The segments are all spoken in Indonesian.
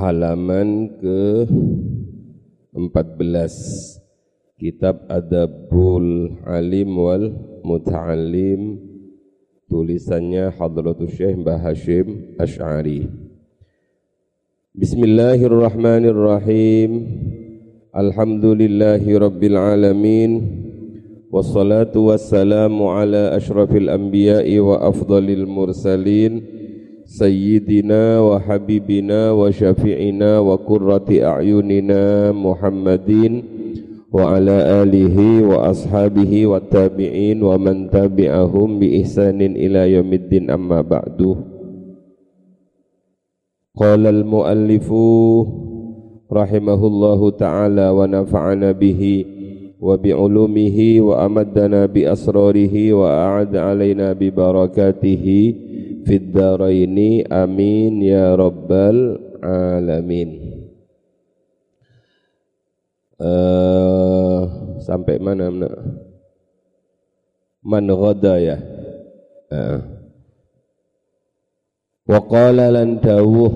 halaman ke 14 kitab Adabul Alim wal Muta'alim tulisannya Hadratus Syekh Mbah Hashim Ash'ari. Bismillahirrahmanirrahim. Alhamdulillahi Rabbil Alamin. Wassalatu wassalamu ala ashrafil anbiya'i wa afdalil mursalin Sayyidina wa habibina wa syafi'ina wa kurrati a'yunina Muhammadin wa ala alihi wa ashabihi wa tabi'in wa man tabi'ahum bi ihsanin ila yaumiddin amma ba'du qala al muallifu rahimahullahu ta'ala wa fid daraini amin ya rabbal alamin. Uh, sampai mana mana man ghada ya? Uh. wa qala lan dawuh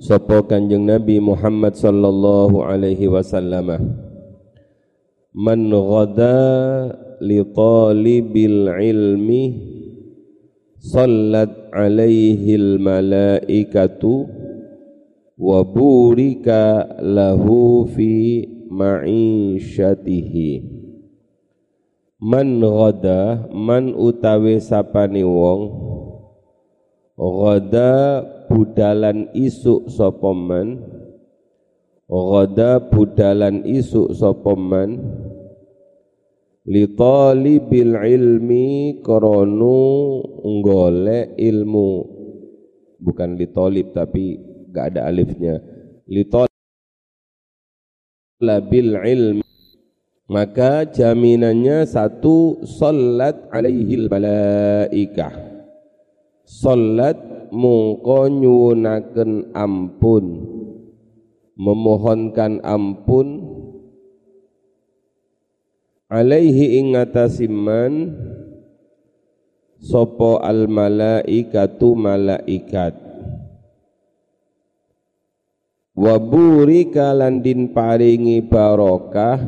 sapa kanjeng Nabi Muhammad sallallahu alaihi wasallam man ghada li talibil ilmi sallat alaihi al malaikatu wa burika lahu fi ma'isyatihi man ghada man utawi sapani wong ghada budalan isuk sapa man ghada budalan isuk sapa man li talibil ilmi kronu golek ilmu. Bukan li talib tapi gak ada alifnya. Labil ilmi. Maka jaminannya satu salat alaihil malaikah. Salat mungko nyuwunaken ampun. Memohonkan ampun alaihi ingatasiman sopo al malaikatu malaikat. Wa burika landin paringi barokah.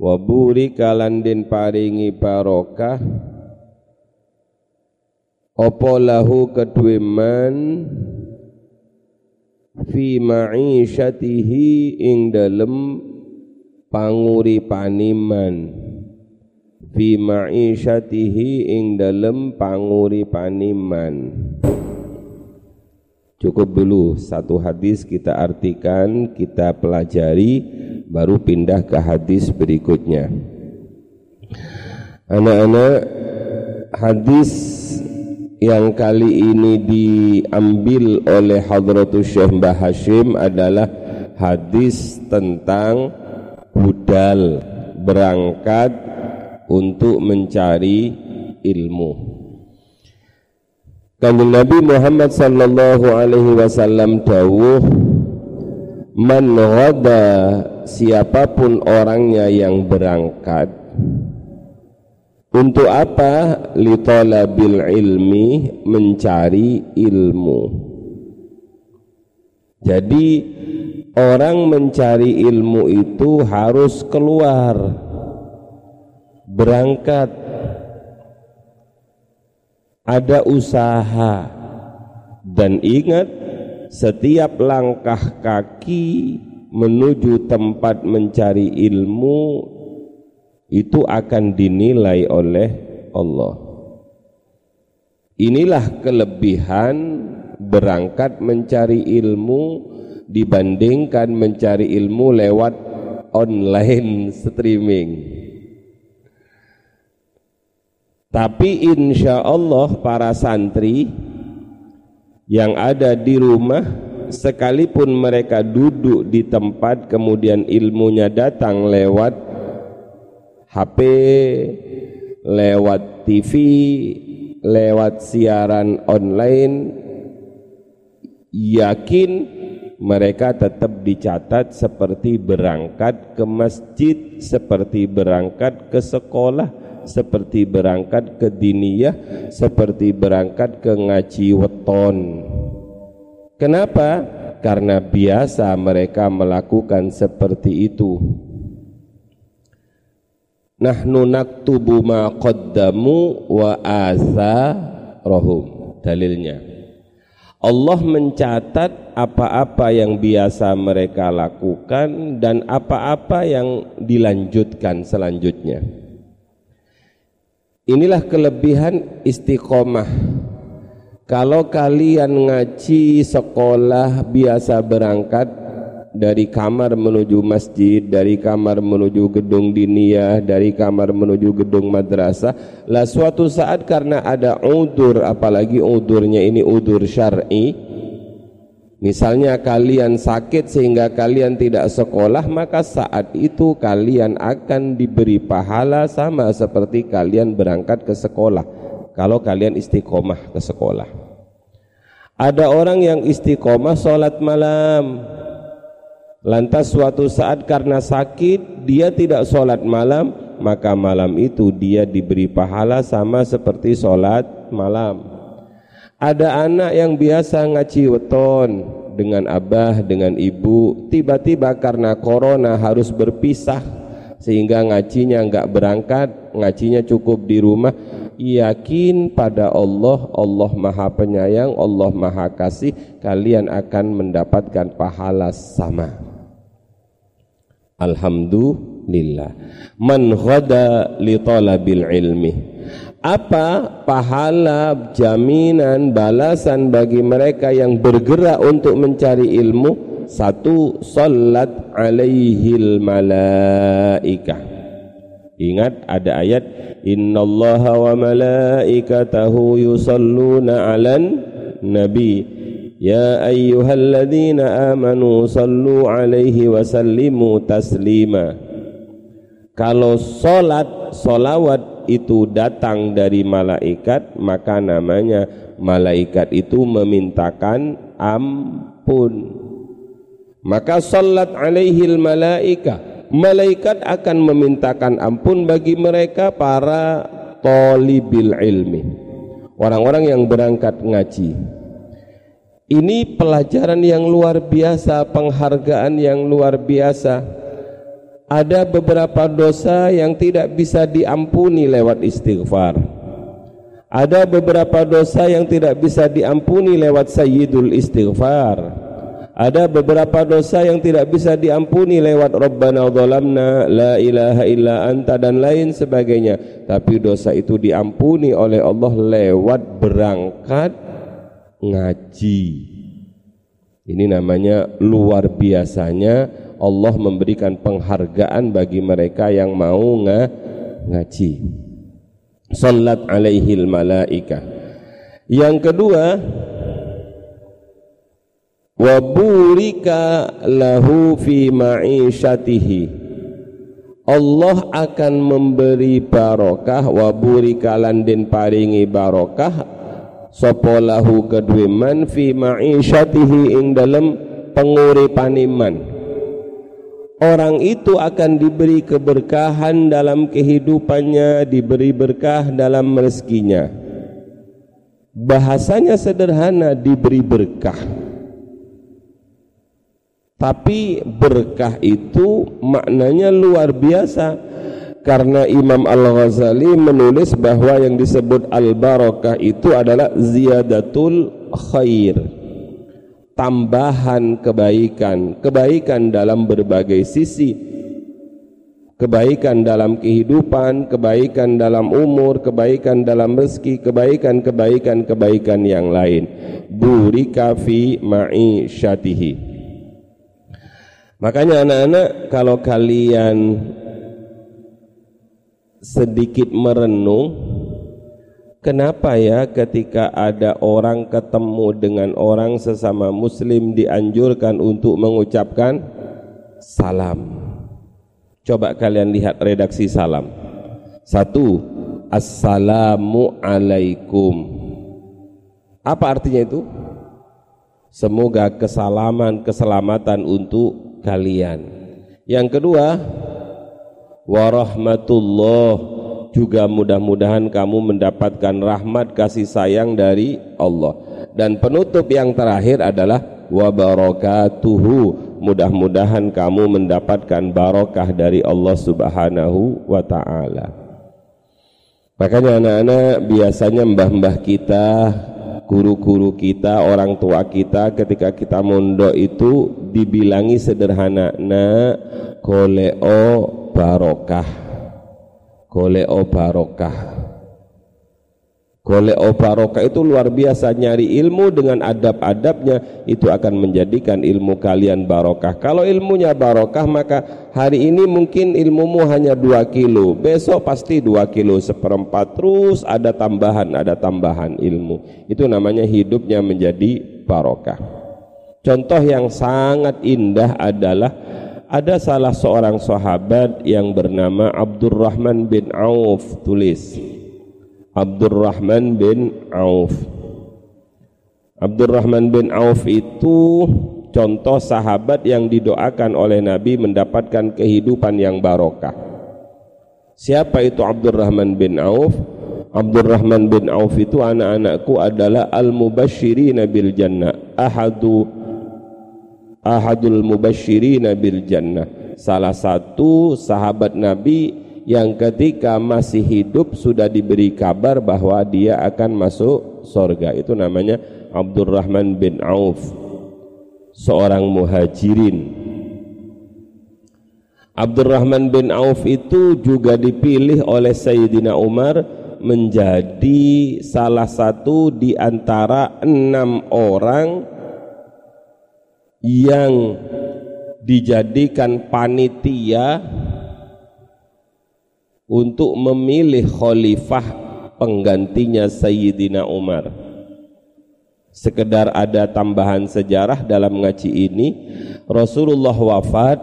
Wa burika landin paringi barokah. Apa lahu kedue man fi ma'isyatihi ing dalem panguripaniman fi ma'isyatihi ing dalem panguripaniman Cukup dulu satu hadis kita artikan, kita pelajari, baru pindah ke hadis berikutnya. Anak-anak, hadis yang kali ini diambil oleh Hadratus Syekh Mbah Hashim adalah hadis tentang budal berangkat untuk mencari ilmu. Kanjeng Nabi Muhammad sallallahu alaihi wasallam dawuh Man ghada siapa pun orangnya yang berangkat untuk apa litolabil ilmi mencari ilmu jadi orang mencari ilmu itu harus keluar berangkat. Ada usaha. Dan ingat setiap langkah kaki menuju tempat mencari ilmu itu akan dinilai oleh Allah. Inilah kelebihan berangkat mencari ilmu dibandingkan mencari ilmu lewat online streaming. Tapi insya Allah para santri yang ada di rumah sekalipun mereka duduk di tempat kemudian ilmunya datang lewat HP, lewat TV, lewat siaran online yakin mereka tetap dicatat seperti berangkat ke masjid, seperti berangkat ke sekolah, seperti berangkat ke diniyah seperti berangkat ke ngaji weton Kenapa? Karena biasa mereka melakukan seperti itu. Nahnu naktubu ma qaddamu wa rohum. Dalilnya. Allah mencatat apa-apa yang biasa mereka lakukan dan apa-apa yang dilanjutkan selanjutnya. Inilah kelebihan istiqomah. Kalau kalian ngaji sekolah biasa berangkat dari kamar menuju masjid, dari kamar menuju gedung diniyah, dari kamar menuju gedung madrasah. Lah suatu saat karena ada udur, apalagi udurnya ini udur syar'i, misalnya kalian sakit sehingga kalian tidak sekolah, maka saat itu kalian akan diberi pahala sama seperti kalian berangkat ke sekolah. Kalau kalian istiqomah ke sekolah. Ada orang yang istiqomah sholat malam, Lantas suatu saat karena sakit dia tidak sholat malam maka malam itu dia diberi pahala sama seperti sholat malam. Ada anak yang biasa ngaji weton dengan abah dengan ibu tiba-tiba karena corona harus berpisah sehingga ngajinya enggak berangkat ngajinya cukup di rumah yakin pada Allah Allah maha penyayang Allah maha kasih kalian akan mendapatkan pahala sama Alhamdulillah. Man ghada li talabil ilmi. Apa pahala, jaminan, balasan bagi mereka yang bergerak untuk mencari ilmu? Satu, salat alaihil malaika. Ingat ada ayat Innallaha wa malaikatahu yusalluna 'alan nabi يا أيها الذين آمنوا صلوا عليه وسلموا تسليما kalau solat solawat itu datang dari malaikat maka namanya malaikat itu memintakan ampun maka salat alaihil malaika malaikat akan memintakan ampun bagi mereka para tolibil ilmi orang-orang yang berangkat ngaji ini pelajaran yang luar biasa, penghargaan yang luar biasa. Ada beberapa dosa yang tidak bisa diampuni lewat istighfar. Ada beberapa dosa yang tidak bisa diampuni lewat sayyidul istighfar. Ada beberapa dosa yang tidak bisa diampuni lewat Rabbana dhalamna la ilaha illa anta dan lain sebagainya. Tapi dosa itu diampuni oleh Allah lewat berangkat ngaji. Ini namanya luar biasanya Allah memberikan penghargaan bagi mereka yang mau ng ngaji. Salat alaihil malaika. Yang kedua, wa burika lahu fi ma'isyatihi. Allah akan memberi barokah wa burika landin paringi barokah sapa lahu kedue man fi ma'isyatihi ing dalem penguripaniman orang itu akan diberi keberkahan dalam kehidupannya diberi berkah dalam rezekinya. Bahasanya sederhana diberi berkah. Tapi berkah itu maknanya luar biasa karena Imam Al-Ghazali menulis bahwa yang disebut al-barakah itu adalah ziyadatul khair. Tambahan kebaikan. Kebaikan dalam berbagai sisi. Kebaikan dalam kehidupan kebaikan dalam umur kebaikan dalam rezeki kebaikan kebaikan kebaikan yang lain. Burika fi ma'isyatihi makanya anak-anak kalau kalian sedikit merenung kenapa ya ketika ada orang ketemu dengan orang sesama muslim dianjurkan untuk mengucapkan salam? Coba kalian lihat redaksi salam. Satu assalamu alaikum. Apa artinya itu? Semoga kesalaman keselamatan untuk kalian. Yang kedua warahmatullah. Juga mudah-mudahan kamu mendapatkan rahmat kasih sayang dari Allah. Dan penutup yang terakhir adalah wa barakatuhu mudah-mudahan kamu mendapatkan barokah dari Allah Subhanahu wa taala. Makanya anak-anak biasanya mbah-mbah kita guru-guru kita, orang tua kita ketika kita mondok itu dibilangi sederhana na koleo barokah koleo barokah Golek barokah itu luar biasa nyari ilmu dengan adab-adabnya itu akan menjadikan ilmu kalian barokah. Kalau ilmunya barokah maka hari ini mungkin ilmumu hanya dua kilo, besok pasti dua kilo seperempat terus ada tambahan, ada tambahan ilmu. Itu namanya hidupnya menjadi barokah. Contoh yang sangat indah adalah ada salah seorang sahabat yang bernama Abdurrahman bin Auf tulis. Abdurrahman bin Auf. Abdurrahman bin Auf itu contoh sahabat yang didoakan oleh Nabi mendapatkan kehidupan yang barokah. Siapa itu Abdurrahman bin Auf? Abdurrahman bin Auf itu anak-anakku adalah al-mubashirin bil jannah. Ahadu ahadul mubashirin bil jannah. Salah satu sahabat Nabi yang ketika masih hidup sudah diberi kabar bahwa dia akan masuk sorga. Itu namanya Abdurrahman bin Auf seorang muhajirin. Abdurrahman bin Auf itu juga dipilih oleh Sayyidina Umar menjadi salah satu di antara enam orang yang dijadikan panitia untuk memilih khalifah penggantinya Sayyidina Umar. Sekedar ada tambahan sejarah dalam ngaji ini Rasulullah wafat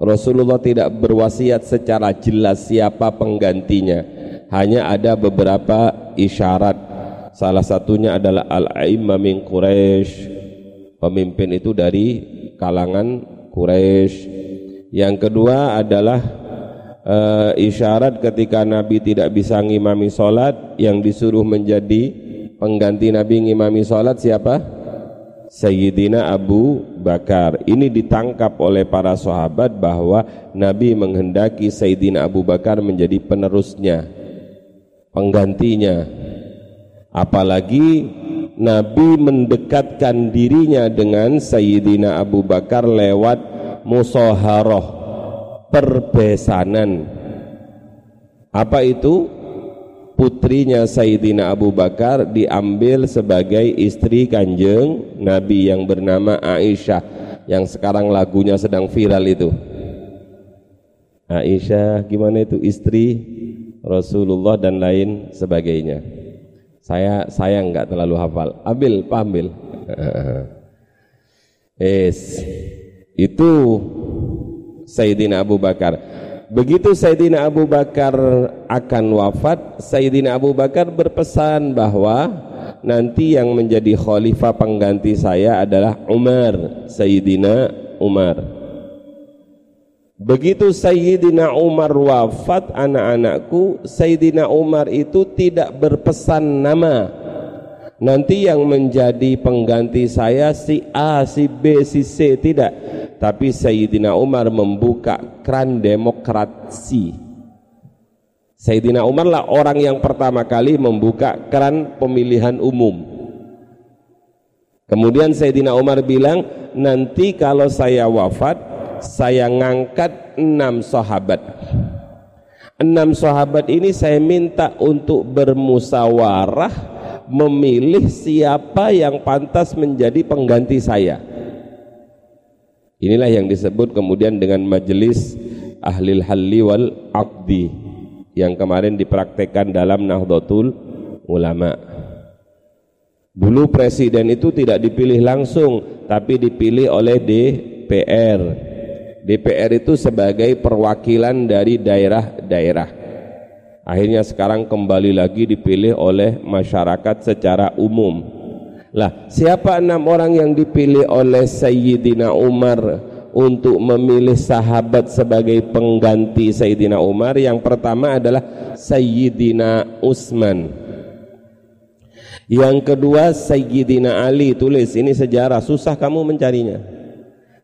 Rasulullah tidak berwasiat secara jelas siapa penggantinya. Hanya ada beberapa isyarat. Salah satunya adalah al-aimma min Quraisy pemimpin itu dari kalangan Quraisy. Yang kedua adalah uh, isyarat ketika Nabi tidak bisa ngimami sholat yang disuruh menjadi pengganti Nabi ngimami sholat siapa? Sayyidina Abu Bakar. Ini ditangkap oleh para sahabat bahwa Nabi menghendaki Sayyidina Abu Bakar menjadi penerusnya penggantinya. Apalagi Nabi mendekatkan dirinya dengan Sayyidina Abu Bakar lewat musoharoh perbesanan. Apa itu? Putrinya Sayyidina Abu Bakar diambil sebagai istri kanjeng Nabi yang bernama Aisyah yang sekarang lagunya sedang viral itu. Aisyah gimana itu? Istri Rasulullah dan lain sebagainya saya saya nggak terlalu hafal. Ambil pambil es. Itu Sayyidina Abu Bakar. Begitu Sayyidina Abu Bakar akan wafat Sayyidina Abu Bakar berpesan bahwa nanti yang menjadi khalifah pengganti saya adalah Umar Sayyidina Umar begitu Sayyidina Umar wafat anak-anakku Sayyidina Umar itu tidak berpesan nama. Nanti yang menjadi pengganti saya si A, si B, si C tidak. Tapi Sayyidina Umar membuka keran demokrasi. Sayyidina Umar lah orang yang pertama kali membuka keran pemilihan umum. Kemudian Sayyidina Umar bilang nanti kalau saya wafat saya ngangkat enam sahabat enam sahabat ini saya minta untuk bermusawarah memilih siapa yang pantas menjadi pengganti saya Inilah yang disebut kemudian dengan majelis ahlil halli wal aqdi yang kemarin dipraktekkan dalam Nahdlatul Ulama. Dulu presiden itu tidak dipilih langsung tapi dipilih oleh DPR. DPR itu sebagai perwakilan dari daerah-daerah. Akhirnya sekarang kembali lagi dipilih oleh masyarakat secara umum lah, siapa enam orang yang dipilih oleh Sayyidina Umar untuk memilih sahabat sebagai pengganti Sayyidina Umar? Yang pertama adalah Sayyidina Utsman. Yang kedua Sayyidina Ali tulis ini sejarah susah kamu mencarinya.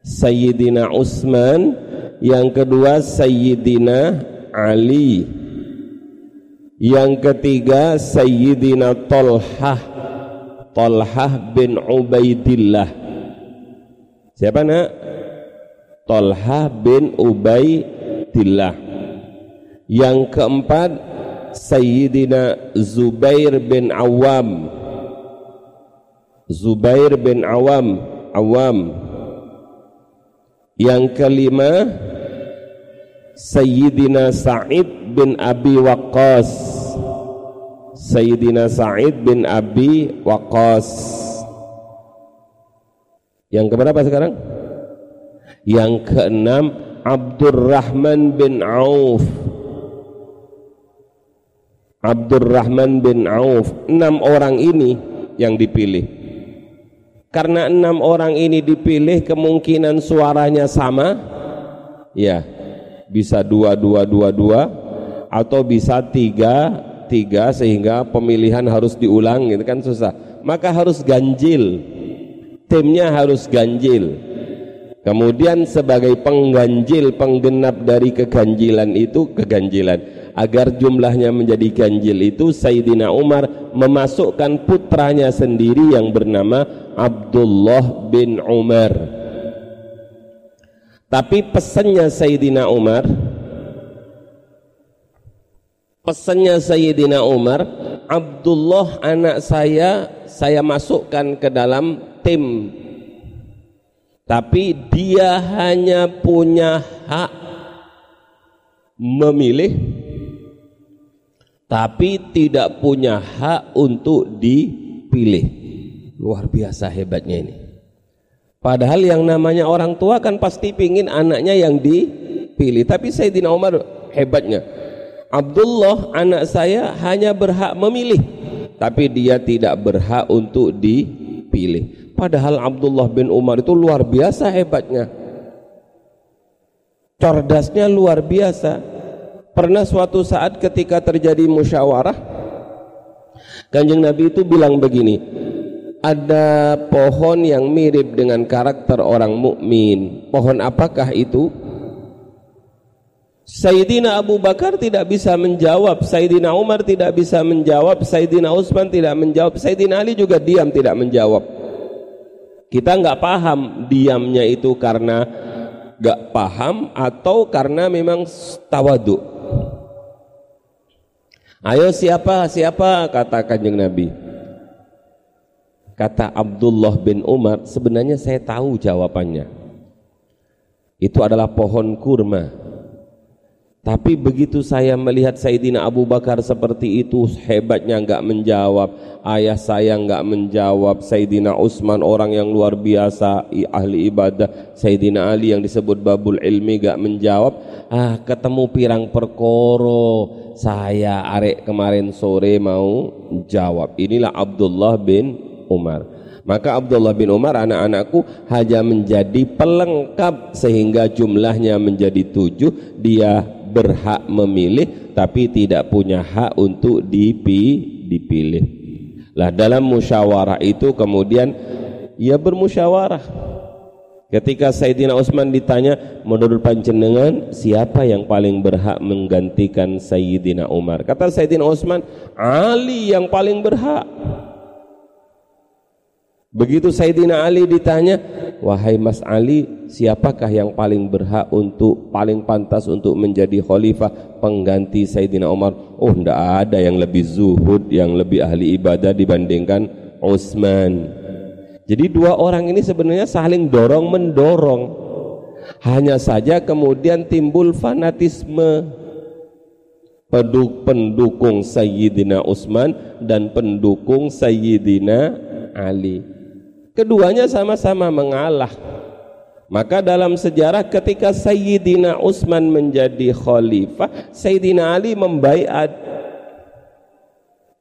Sayyidina Utsman, yang kedua Sayyidina Ali. Yang ketiga Sayyidina Tolhah Tolhah bin Ubaidillah. Siapa nak? Tolhah bin Ubaidillah. Yang keempat Sayyidina Zubair bin Awam Zubair bin Awam Awam yang kelima Sayyidina Sa'id bin Abi Waqqas. Sayyidina Sa'id bin Abi Waqqas. Yang keberapa sekarang? yang keenam Abdurrahman bin Auf. Abdurrahman bin Auf. Enam orang ini yang dipilih karena enam orang ini dipilih kemungkinan suaranya sama? Ya. Bisa dua dua dua dua atau bisa tiga tiga sehingga pemilihan harus diulang gitu kan susah. Maka harus ganjil. Timnya harus ganjil. Kemudian sebagai pengganjil penggenap dari keganjilan itu keganjilan. Agar jumlahnya menjadi ganjil itu Sayyidina Umar memasukkan putranya sendiri yang bernama Abdullah bin Umar tapi pesannya Sayyidina Umar pesannya Sayyidina Umar Abdullah anak saya saya masukkan ke dalam tim tapi dia hanya punya hak memilih tapi tidak punya hak untuk dipilih. Luar biasa hebatnya ini. Padahal yang namanya orang tua kan pasti pingin anaknya yang dipilih. Tapi Sayyidina Umar hebatnya. Abdullah anak saya hanya berhak memilih. Tapi dia tidak berhak untuk dipilih. Padahal Abdullah bin Umar itu luar biasa hebatnya. Cerdasnya luar biasa Pernah suatu saat ketika terjadi musyawarah Kanjeng Nabi itu bilang begini ada pohon yang mirip dengan karakter orang mukmin. Pohon apakah itu? Sayyidina Abu Bakar tidak bisa menjawab, Sayyidina Umar tidak bisa menjawab, Sayyidina Utsman tidak menjawab, Sayyidina Ali juga diam tidak menjawab. Kita nggak paham diamnya itu karena nggak paham atau karena memang tawaduk. Ayo siapa siapa kata kanjeng Nabi. Kata Abdullah bin Umar, sebenarnya saya tahu jawabannya. Itu adalah pohon kurma. Tapi begitu saya melihat Sayyidina Abu Bakar seperti itu hebatnya enggak menjawab, ayah saya enggak menjawab, Sayyidina Utsman orang yang luar biasa ahli ibadah, Sayyidina Ali yang disebut babul ilmi enggak menjawab, ah ketemu pirang perkoro, saya arek kemarin sore mau jawab. Inilah Abdullah bin Umar. Maka Abdullah bin Umar anak-anakku hanya menjadi pelengkap sehingga jumlahnya menjadi tujuh. Dia berhak memilih tapi tidak punya hak untuk dipi, dipilih. Lah dalam musyawarah itu kemudian ia bermusyawarah. Ketika Sayyidina Utsman ditanya, menurut panjenengan siapa yang paling berhak menggantikan Sayyidina Umar? Kata Sayyidina Utsman, Ali yang paling berhak. Begitu Sayyidina Ali ditanya, wahai Mas Ali, siapakah yang paling berhak untuk paling pantas untuk menjadi khalifah pengganti Sayyidina Umar? Oh, tidak ada yang lebih zuhud, yang lebih ahli ibadah dibandingkan Utsman. Jadi dua orang ini sebenarnya saling dorong mendorong. Hanya saja kemudian timbul fanatisme pendukung Sayyidina Utsman dan pendukung Sayyidina Ali keduanya sama-sama mengalah. Maka dalam sejarah ketika Sayyidina Utsman menjadi khalifah Sayyidina Ali membaiat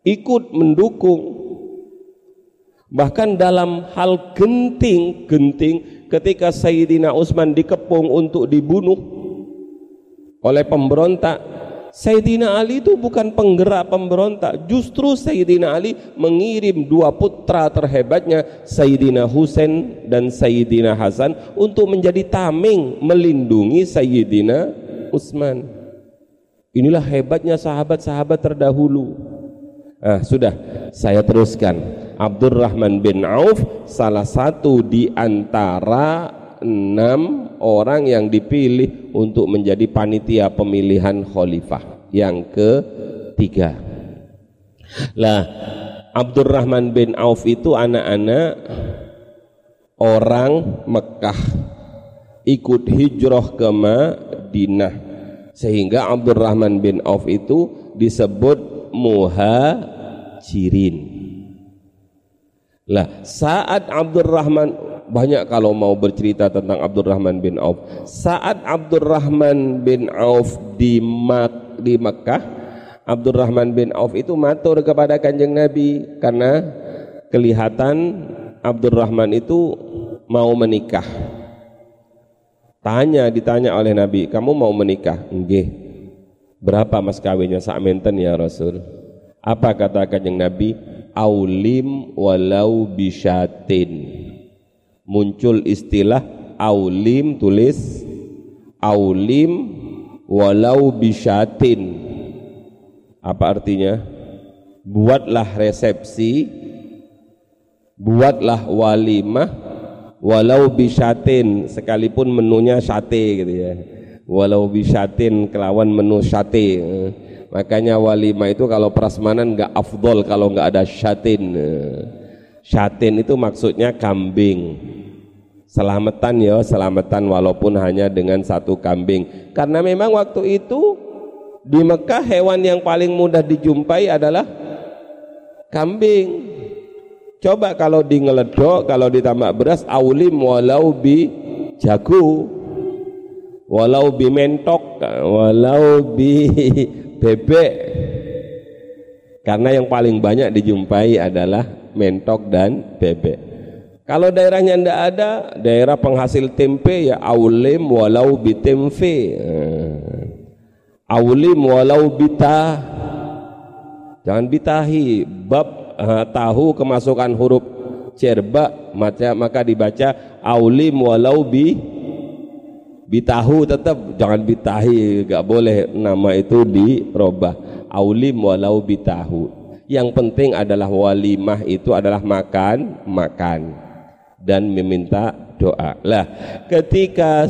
ikut mendukung. Bahkan dalam hal genting-genting ketika Sayyidina Utsman dikepung untuk dibunuh oleh pemberontak Sayyidina Ali itu bukan penggerak pemberontak. Justru Sayyidina Ali mengirim dua putra terhebatnya Sayyidina Husain dan Sayyidina Hasan untuk menjadi tameng melindungi Sayyidina Utsman inilah hebatnya sahabat-sahabat terdahulu. Ah sudah. Saya teruskan. Abdurrahman bin Auf salah satu di antara enam orang yang dipilih untuk menjadi panitia pemilihan khalifah. Yang ketiga. Lah Abdurrahman bin Auf itu anak-anak orang Mekah. Ikut hijrah ke Madinah. Sehingga Abdurrahman bin Auf itu disebut muhajirin. Lah saat Abdurrahman banyak kalau mau bercerita tentang Abdurrahman bin Auf. Saat Abdurrahman bin Auf di, Mak di Mekah, Abdurrahman bin Auf itu matur kepada kanjeng Nabi karena kelihatan Abdurrahman itu mau menikah. Tanya, ditanya oleh Nabi, kamu mau menikah? Enggak. Berapa mas kawinnya sakmenten ya Rasul? Apa kata kanjeng Nabi? Aulim walau bisyatin muncul istilah aulim tulis aulim walau bisyatin. Apa artinya? Buatlah resepsi buatlah walimah walau bisyatin sekalipun menunya sate gitu ya. Walau bisyatin kelawan menu sate makanya walimah itu kalau prasmanan nggak afdol kalau nggak ada syatin syatin itu maksudnya kambing. Selamatan ya selamatan walaupun hanya dengan satu kambing. Karena memang waktu itu di Mekah hewan yang paling mudah dijumpai adalah kambing. Coba kalau di ngeledok kalau ditambah beras aulim walau bi jago walau bi mentok walau bi bebek. Karena yang paling banyak dijumpai adalah mentok dan bebek kalau daerahnya tidak ada, daerah penghasil tempe ya aulim walau bitempe. Eh. Aulim walau bita. Jangan bitahi. Bab uh, tahu kemasukan huruf cerba maka, maka dibaca aulim walau bi bitahu tetap jangan bitahi gak boleh nama itu dirubah aulim walau bitahu yang penting adalah walimah itu adalah makan makan dan meminta doa. Lah, ketika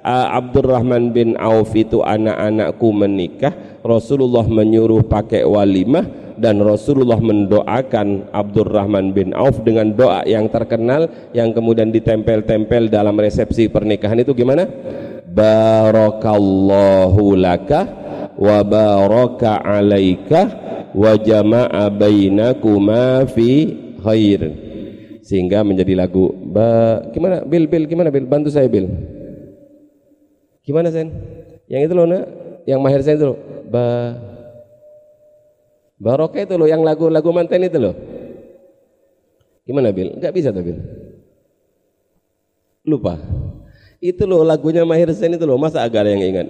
uh, Abdurrahman bin Auf itu anak-anakku menikah, Rasulullah menyuruh pakai walimah dan Rasulullah mendoakan Abdurrahman bin Auf dengan doa yang terkenal yang kemudian ditempel-tempel dalam resepsi pernikahan itu gimana? Barakallahu laka wa baraka alaika wa jama'a bainakuma fi khair. Sehingga menjadi lagu. Ba gimana Bil Bil gimana Bil? Bantu saya Bil. Gimana Sen yang itu loh nak. Yang mahir saya itu loh. Ba barokah itu loh yang lagu-lagu manten itu loh. Gimana Bil? Nggak bisa tuh Bil. Lupa. Itu loh lagunya Mahir Sen itu loh. Masa ada yang ingat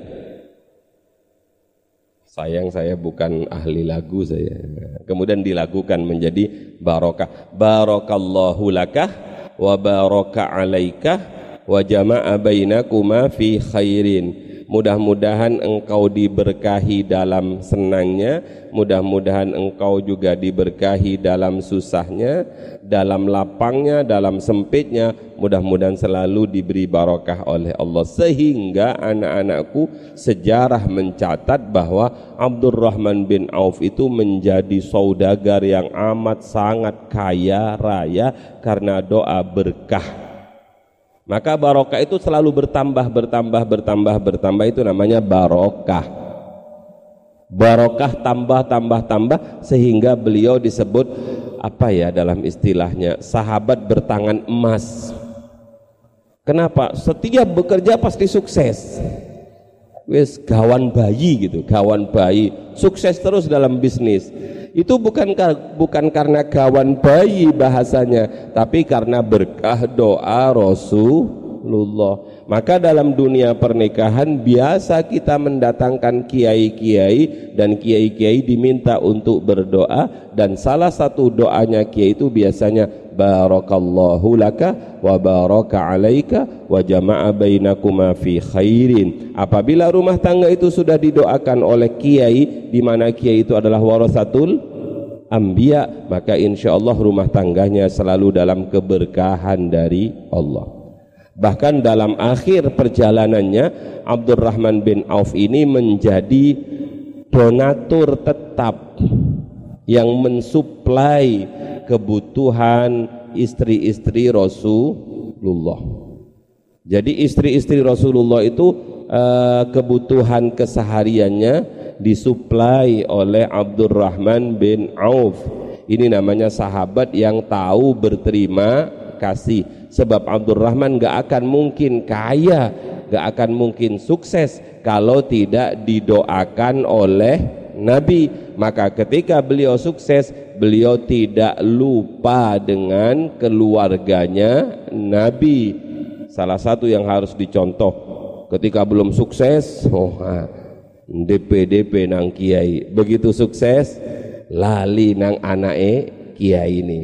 sayang saya bukan ahli lagu saya. Kemudian dilakukan menjadi barokah. Barakallahu lakah wa baraka alaika wa jama'a bainakuma fi khairin Mudah-mudahan engkau diberkahi dalam senangnya, mudah-mudahan engkau juga diberkahi dalam susahnya, dalam lapangnya, dalam sempitnya, mudah-mudahan selalu diberi barokah oleh Allah. Sehingga anak-anakku sejarah mencatat bahwa Abdurrahman bin Auf itu menjadi saudagar yang amat sangat kaya raya karena doa berkah maka barokah itu selalu bertambah, bertambah, bertambah, bertambah itu namanya barokah. Barokah tambah, tambah, tambah sehingga beliau disebut apa ya dalam istilahnya sahabat bertangan emas. Kenapa? Setiap bekerja pasti sukses. Wes gawan bayi gitu, gawan bayi, sukses terus dalam bisnis itu bukan bukan karena kawan bayi bahasanya tapi karena berkah doa Rasul Rasulullah. Maka dalam dunia pernikahan biasa kita mendatangkan kiai-kiai dan kiai-kiai diminta untuk berdoa dan salah satu doanya kiai itu biasanya barakallahu laka wa baraka alaika wa jama'a bainakuma fi khairin. Apabila rumah tangga itu sudah didoakan oleh kiai di mana kiai itu adalah warasatul anbiya maka insya Allah rumah tangganya selalu dalam keberkahan dari Allah. Bahkan dalam akhir perjalanannya Abdurrahman bin Auf ini menjadi donatur tetap yang mensuplai kebutuhan istri-istri Rasulullah. Jadi istri-istri Rasulullah itu uh, kebutuhan kesehariannya disuplai oleh Abdurrahman bin Auf. Ini namanya sahabat yang tahu berterima kasih sebab Abdurrahman gak akan mungkin kaya gak akan mungkin sukses kalau tidak didoakan oleh Nabi. Maka ketika beliau sukses beliau tidak lupa dengan keluarganya Nabi. Salah satu yang harus dicontoh ketika belum sukses oh DP-DP nang kiai. Begitu sukses lali nang anake kiai ini.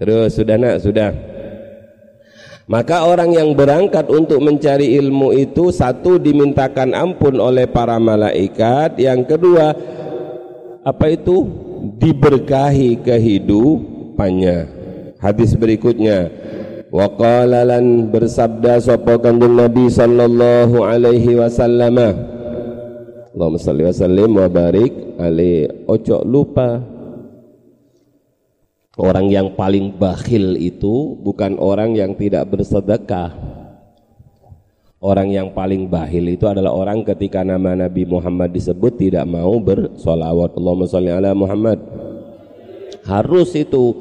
Terus sudah nak? Sudah maka orang yang berangkat untuk mencari ilmu itu satu dimintakan ampun oleh para malaikat, yang kedua apa itu? Diberkahi kehidupannya. Hadis berikutnya. Lan bersabda sapa kanjeng Nabi sallallahu alaihi wasallam. Allahumma salli wa sallim wa barik alaihi. Ojo lupa Orang yang paling bakhil itu bukan orang yang tidak bersedekah. Orang yang paling bakhil itu adalah orang ketika nama Nabi Muhammad disebut tidak mau bersolawat. Allahumma sholli ala Muhammad. Harus itu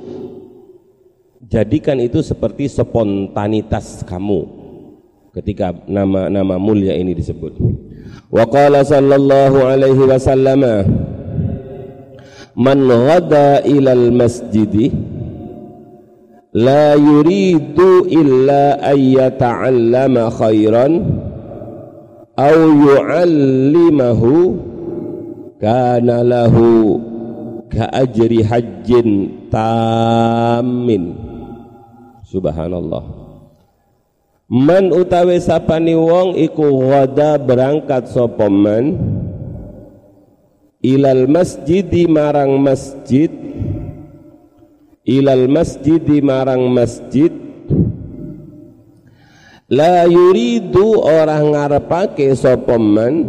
jadikan itu seperti spontanitas kamu ketika nama-nama mulia ini disebut. Wa qala sallallahu alaihi wasallam man ghada ilal masjidi la yuridu illa ayyata'allama khairan aw yu'allimahu kana lahu ka ajri hajjin tamin subhanallah. Man utawi sapani wong iku ghada berangkat sapa man ilal masjidi marang masjid. Ilal masjidi marang masjid. La yuridu orang ngarepake sapa man?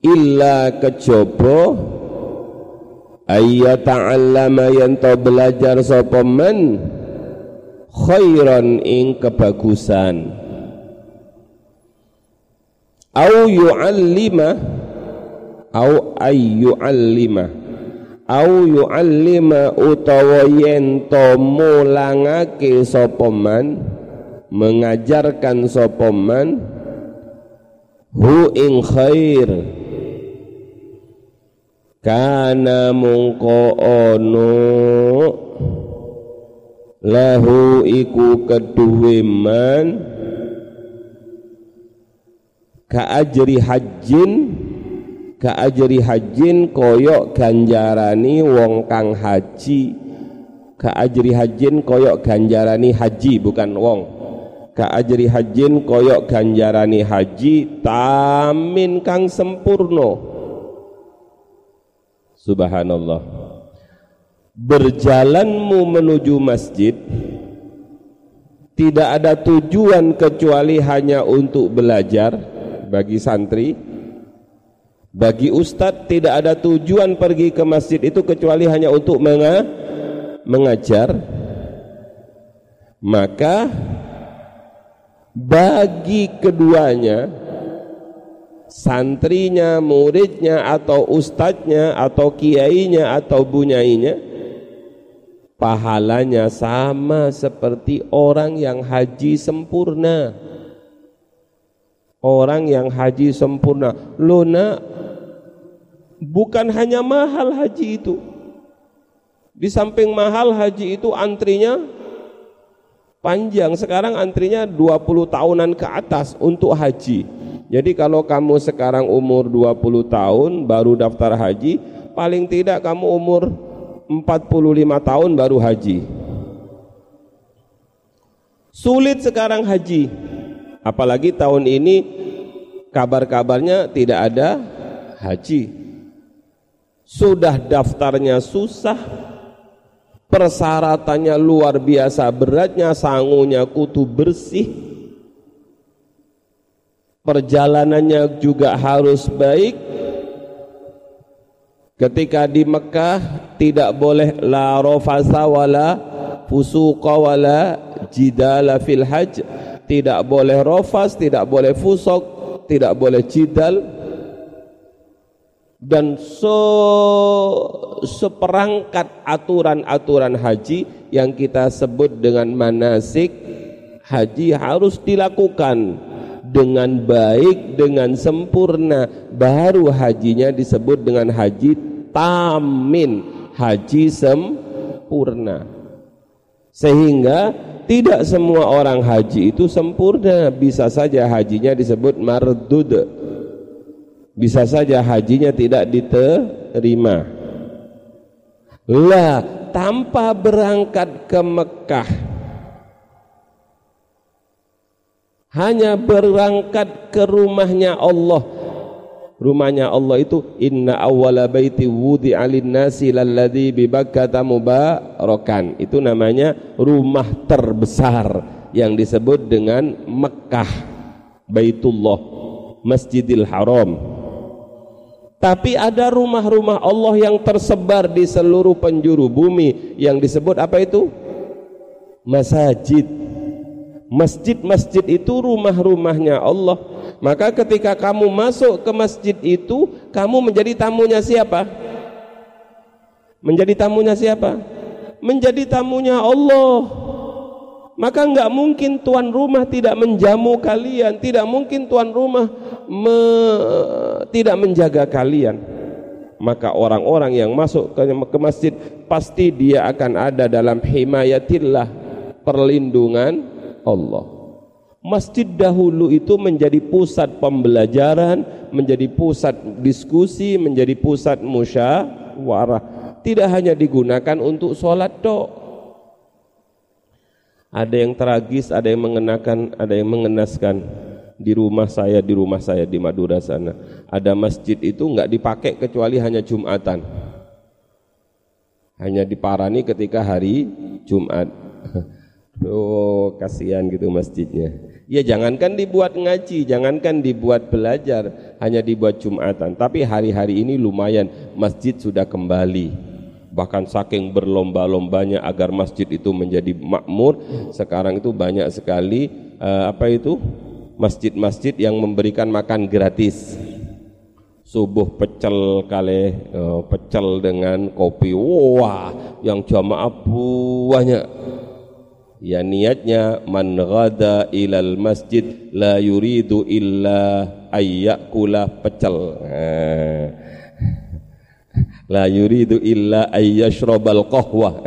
Illa kejaba ayya ta'allama yanto belajar sapa man? Khairan ing kebagusan. Au yu'allima au ayyu'allima. Au yu'allima utawa yen to mulangake sapa man mengajarkan sapa man hu ing khair. Kana mungko ono lahu iku keduwe man ka ajri hajjin ka ajri hajin koyok ganjarani wong kang haji. Ka ajri hajin koyok ganjarani haji bukan wong. Ka ajri hajin koyok ganjarani haji tamin kang sempurno subhanallah. Berjalanmu menuju masjid tidak ada tujuan kecuali hanya untuk belajar bagi santri bagi ustadz tidak ada tujuan pergi ke masjid itu kecuali hanya untuk menga mengajar. Maka bagi keduanya santrinya, muridnya atau ustadznya atau kiainya atau bunyainya pahalanya sama seperti orang yang haji sempurna orang yang haji sempurna luna bukan hanya mahal haji itu. Di samping mahal haji itu antrinya panjang. Sekarang antrinya 20 tahunan ke atas untuk haji. Jadi kalau kamu sekarang umur 20 tahun baru daftar haji paling tidak kamu umur 45 tahun baru haji. Sulit sekarang haji. Apalagi tahun ini kabar-kabarnya tidak ada haji sudah daftarnya susah. Persyaratannya luar biasa beratnya sangunya kutu bersih. Perjalanannya juga harus baik. Ketika di Mekah tidak boleh la rafasa wala fusuqa wala jidala fil hajj. Tidak boleh rofas, tidak boleh fusuk, tidak boleh jidal dan so seperangkat aturan-aturan haji yang kita sebut dengan manasik haji harus dilakukan dengan baik dengan sempurna. Baru hajinya disebut dengan haji tamin haji sempurna. Sehingga tidak semua orang haji itu sempurna. Bisa saja hajinya disebut mardud bisa saja hajinya tidak diterima. Lah tanpa berangkat ke Mekah hanya berangkat ke rumahnya Allah. Rumahnya Allah itu inna awwala baiti wudi alin nasi lalladhi bi Bakkata mubarakan. Itu namanya rumah terbesar yang disebut dengan Mekah Baitullah Masjidil Haram tapi ada rumah-rumah Allah yang tersebar di seluruh penjuru bumi yang disebut apa itu? Masjid. Masjid-masjid itu rumah-rumahnya Allah. Maka ketika kamu masuk ke masjid itu, kamu menjadi tamunya siapa? Menjadi tamunya siapa? Menjadi tamunya Allah maka enggak mungkin tuan rumah tidak menjamu kalian, tidak mungkin tuan rumah me, tidak menjaga kalian. Maka orang-orang yang masuk ke, ke masjid pasti dia akan ada dalam himayatillah perlindungan Allah. Masjid dahulu itu menjadi pusat pembelajaran, menjadi pusat diskusi, menjadi pusat musyawarah. Tidak hanya digunakan untuk sholat dok, ada yang tragis, ada yang mengenakan, ada yang mengenaskan. Di rumah saya, di rumah saya di Madura sana, ada masjid itu nggak dipakai kecuali hanya Jumatan. Hanya diparani ketika hari Jumat. Oh, kasihan gitu masjidnya. Ya jangankan dibuat ngaji, jangankan dibuat belajar, hanya dibuat Jumatan. Tapi hari-hari ini lumayan masjid sudah kembali bahkan saking berlomba-lombanya agar masjid itu menjadi makmur sekarang itu banyak sekali uh, apa itu? Masjid-masjid yang memberikan makan gratis. Subuh pecel kali uh, pecel dengan kopi. Wah yang jamaah banyak. Ya niatnya man ghada ilal masjid la yuridu illa ayyakula pecel. Nah la yuridu illa ayyashrabal qahwah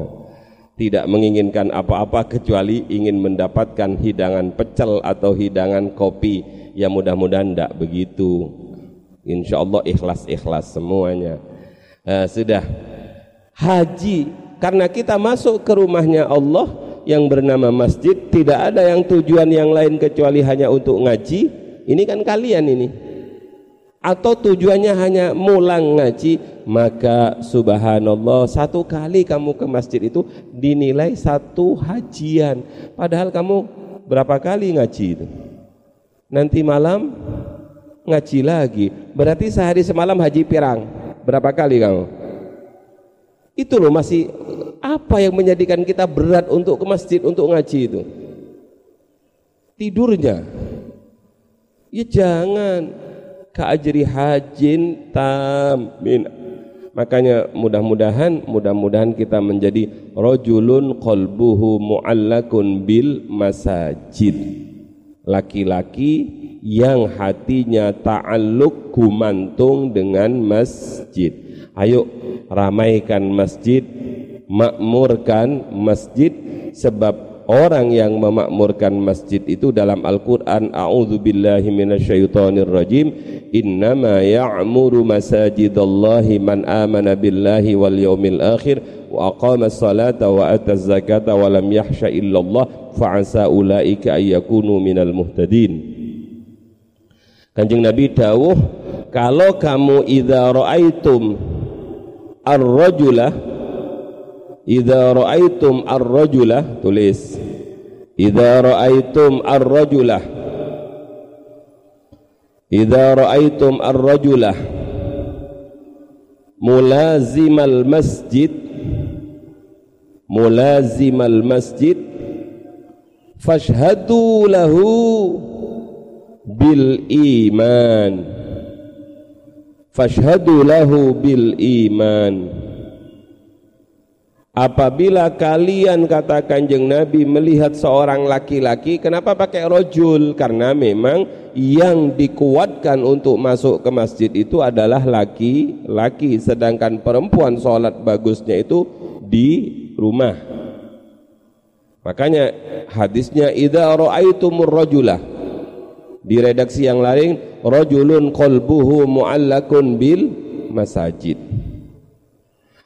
tidak menginginkan apa-apa kecuali ingin mendapatkan hidangan pecel atau hidangan kopi. Ya mudah-mudahan tidak begitu. Insya Allah ikhlas-ikhlas semuanya. Nah, sudah. Haji karena kita masuk ke rumahnya Allah yang bernama masjid tidak ada yang tujuan yang lain kecuali hanya untuk ngaji. Ini kan kalian ini atau tujuannya hanya mulang ngaji? Maka subhanallah satu kali kamu ke masjid itu dinilai satu hajian. Padahal kamu berapa kali ngaji itu? Nanti malam ngaji lagi. Berarti sehari semalam haji pirang. Berapa kali kamu? Itu loh masih apa yang menjadikan kita berat untuk ke masjid untuk ngaji itu? Tidurnya. Ya jangan ka'ajri hajin tamin makanya mudah-mudahan mudah-mudahan kita menjadi rojulun qalbuhu mu'allakun bil masajid. Laki-laki yang hatinya ta'alluq gumantung dengan masjid. Ayo ramaikan masjid makmurkan masjid sebab orang yang memakmurkan masjid itu dalam Al-Qur'an a'udzubillahi minasyaitonir rajim. Innama ya'muru masajidallahi man amana billahi wal yaumil akhir wa aqama salata wa ata zakata wa lam yakhsha illallah fa'asa ulaika ayyakunu minal muhtadin. Kanjeng Nabi dawuh kalau kamu idza raaitum ar-rajula idza raaitum ar-rajula tulis idza raaitum ar-rajula idza raaitum ar-rajula mulazimal masjid mulazimal masjid fashhadu lahu bil iman fashhadu lahu bil iman Apabila kalian kata kanjeng Nabi melihat seorang laki-laki Kenapa pakai rojul? Karena memang yang dikuatkan untuk masuk ke masjid itu adalah laki-laki Sedangkan perempuan sholat bagusnya itu di rumah Makanya hadisnya Idza ra'aitumur rajulah di redaksi yang lain rajulun qalbuhu muallakun bil masajid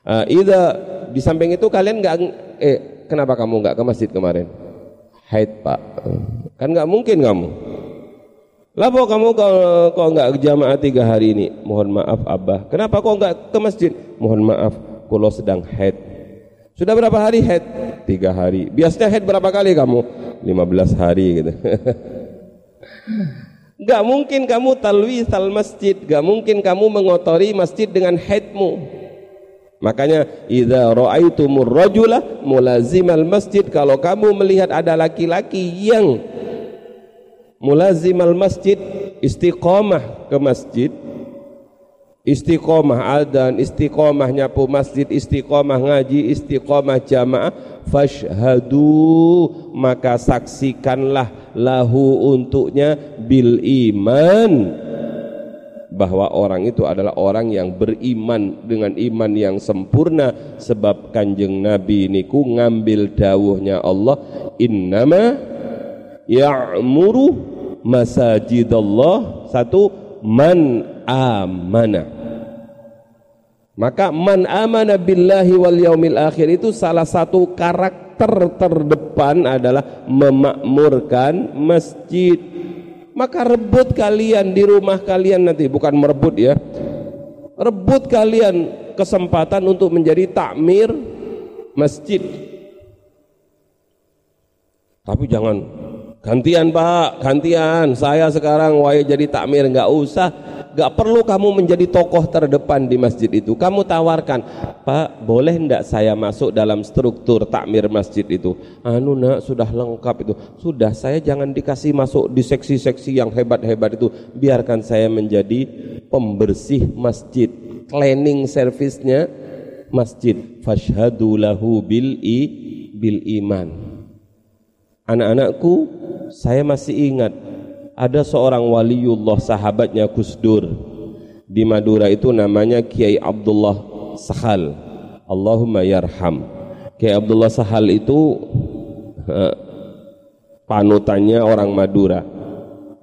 uh, ida di samping itu kalian nggak eh kenapa kamu nggak ke masjid kemarin? Haid pak. Kan nggak mungkin kamu. Lapo kamu kok kok nggak jamaah tiga hari ini? Mohon maaf abah. Kenapa kok nggak ke masjid? Mohon maaf kalau sedang haid. Sudah berapa hari haid? Tiga hari. Biasanya haid berapa kali kamu? 15 hari gitu. Gak mungkin kamu talwisal masjid, gak mungkin kamu mengotori masjid dengan haidmu. Makanya idza raaitumur rajula mulazimal masjid. Kalau kamu melihat ada laki-laki yang mulazimal masjid istiqomah ke masjid istiqomah adan, istiqomah nyapu masjid, istiqomah ngaji, istiqomah jamaah, fashhadu maka saksikanlah lahu untuknya bil iman bahwa orang itu adalah orang yang beriman dengan iman yang sempurna sebab kanjeng Nabi niku ngambil dawuhnya Allah innama ya'muru masajidallah satu man amana maka man amana billahi wal yaumil akhir itu salah satu karakter terdepan adalah memakmurkan masjid. Maka rebut kalian di rumah kalian nanti bukan merebut ya. Rebut kalian kesempatan untuk menjadi takmir masjid. Tapi jangan gantian Pak, gantian. Saya sekarang wae jadi takmir nggak usah Gak perlu kamu menjadi tokoh terdepan di masjid itu. Kamu tawarkan, Pak, boleh ndak saya masuk dalam struktur takmir masjid itu? Anu nak, sudah lengkap itu. Sudah, saya jangan dikasih masuk di seksi-seksi yang hebat-hebat itu. Biarkan saya menjadi pembersih masjid. Cleaning service-nya masjid. Fashhadu lahu bil, i, bil iman. Anak-anakku, saya masih ingat ada seorang waliullah sahabatnya Gus Dur. Di Madura itu namanya Kiai Abdullah Sahal. Allahumma yarham. Kiai Abdullah Sahal itu uh, panutannya orang Madura.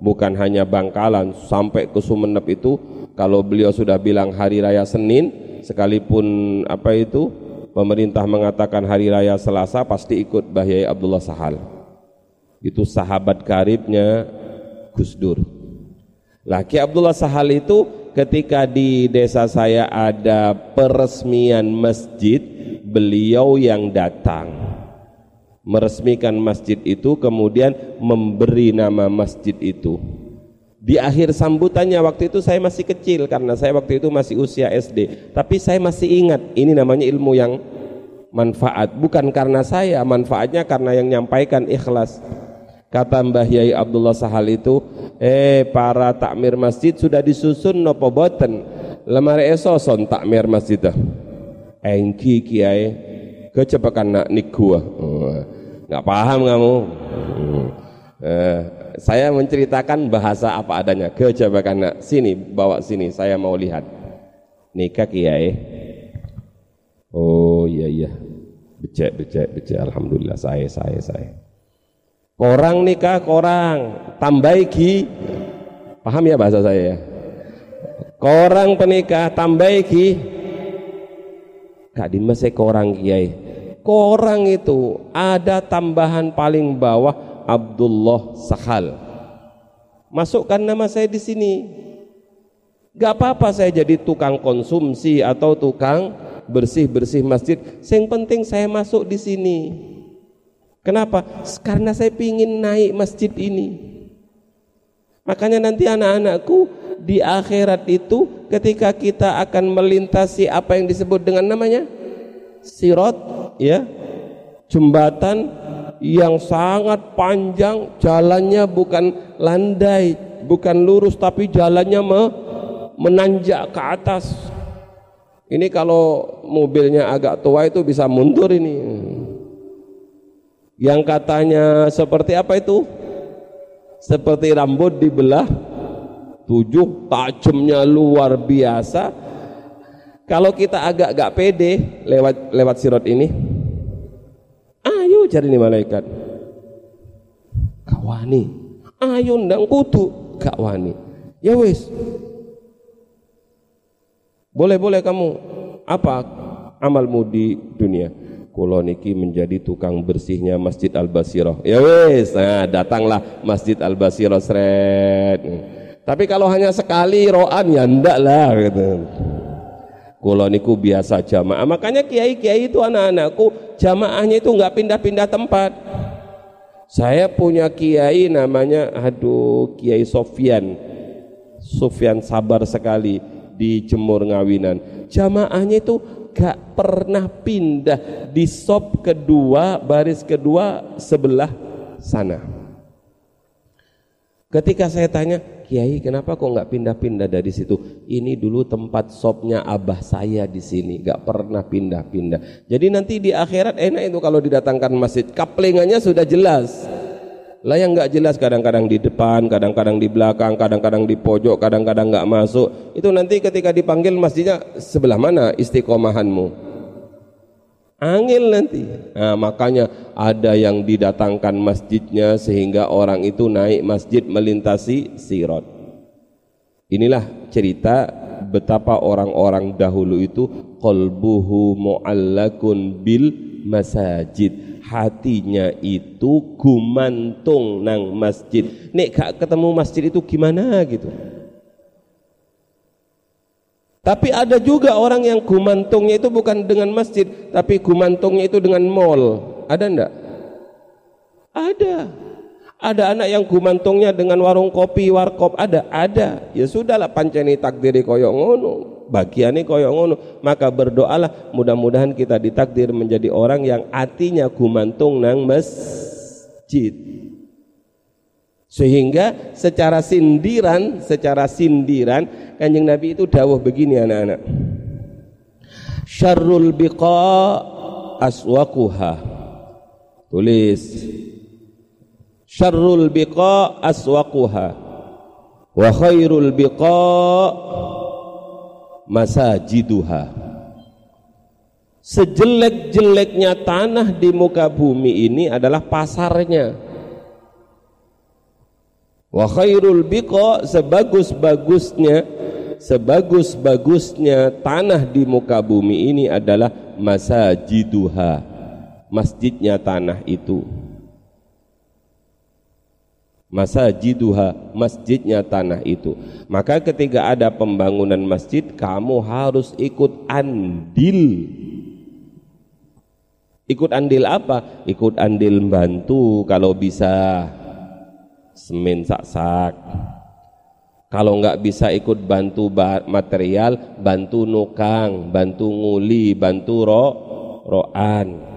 Bukan hanya Bangkalan sampai ke Sumeneb itu kalau beliau sudah bilang hari raya Senin sekalipun apa itu pemerintah mengatakan hari raya Selasa pasti ikut Bahyai Abdullah Sahal itu sahabat karibnya Gus Dur. Laki Abdullah Sahal itu ketika di desa saya ada peresmian masjid, beliau yang datang meresmikan masjid itu kemudian memberi nama masjid itu. Di akhir sambutannya waktu itu saya masih kecil karena saya waktu itu masih usia SD, tapi saya masih ingat ini namanya ilmu yang manfaat bukan karena saya, manfaatnya karena yang nyampaikan ikhlas. Kata Mbah Yai Abdullah Sahal itu, eh para takmir masjid sudah disusun nopo boten. Lemar esoson takmir masjid dah. Engki kiai kecepakan nak nikua. Oh, nggak paham kamu. Hmm. Eh, saya menceritakan bahasa apa adanya. Kecepakan nak sini bawa sini. Saya mau lihat. Nikah kiai. Oh iya iya. Becek becek becek. Alhamdulillah saya saya saya. Korang nikah korang, tambah. Paham ya bahasa saya ya? Korang penikah tambah iki. Gak dimese korang kiai. Korang itu ada tambahan paling bawah Abdullah Sahal. Masukkan nama saya di sini. Gak apa-apa saya jadi tukang konsumsi atau tukang bersih-bersih masjid. Yang penting saya masuk di sini. Kenapa? Karena saya ingin naik masjid ini. Makanya nanti anak-anakku di akhirat itu ketika kita akan melintasi apa yang disebut dengan namanya sirot ya jembatan yang sangat panjang jalannya bukan landai bukan lurus tapi jalannya me menanjak ke atas ini kalau mobilnya agak tua itu bisa mundur ini yang katanya seperti apa itu? Seperti rambut dibelah tujuh tajamnya luar biasa. Kalau kita agak gak pede lewat lewat sirot ini ayo cari nih malaikat. Kawani ayo ndang kudu gak wani. Ya wis. Boleh boleh kamu apa amalmu di dunia kulo niki menjadi tukang bersihnya Masjid Al Basirah. Ya wis, nah datanglah Masjid Al Basirah seret. Tapi kalau hanya sekali roan ya ndak lah gitu. Kulo niku biasa jamaah. Makanya kiai-kiai itu anak-anakku jamaahnya itu nggak pindah-pindah tempat. Saya punya kiai namanya aduh Kiai Sofyan. Sofyan sabar sekali di Jemur Ngawinan. Jamaahnya itu gak pernah pindah di sop kedua baris kedua sebelah sana. Ketika saya tanya Kiai kenapa kok nggak pindah-pindah dari situ? Ini dulu tempat sopnya abah saya di sini gak pernah pindah-pindah. Jadi nanti di akhirat enak itu kalau didatangkan masjid. Kaplingannya sudah jelas lah yang nggak jelas kadang-kadang di depan, kadang-kadang di belakang, kadang-kadang di pojok, kadang-kadang nggak masuk. Itu nanti ketika dipanggil masjidnya sebelah mana istiqomahanmu? Angin nanti. Nah, makanya ada yang didatangkan masjidnya sehingga orang itu naik masjid melintasi sirot. Inilah cerita betapa orang-orang dahulu itu qalbuhu mu'allakun bil masajid hatinya itu gumantung nang masjid. Nek gak ketemu masjid itu gimana gitu? Tapi ada juga orang yang gumantungnya itu bukan dengan masjid tapi gumantungnya itu dengan mall. Ada ndak? Ada. Ada anak yang gumantungnya dengan warung kopi warkop. Ada ada. Ya sudahlah panceni takdiri koyok ngono bagiannya koyok ngono. Maka berdoalah mudah-mudahan kita ditakdir menjadi orang yang hatinya gumantung nang masjid. Sehingga secara sindiran secara sindiran kanjeng Nabi itu dawuh begini anak-anak. Syarrul biqa aswaquha. Tulis. Syarrul biqa aswaquha. Wa khairul biqa masajiduha. Sejelek-jeleknya tanah di muka bumi ini adalah pasarnya. Wa khairul biqa sebagus-bagusnya sebagus-bagusnya tanah di muka bumi ini adalah masajiduha masjidnya tanah itu masajiduha masjidnya tanah itu. Maka ketika ada pembangunan masjid kamu harus ikut andil. Ikut andil apa? Ikut andil bantu kalau bisa semen sak-sak. Kalau nggak bisa ikut bantu material bantu nukang bantu nguli bantu ro roan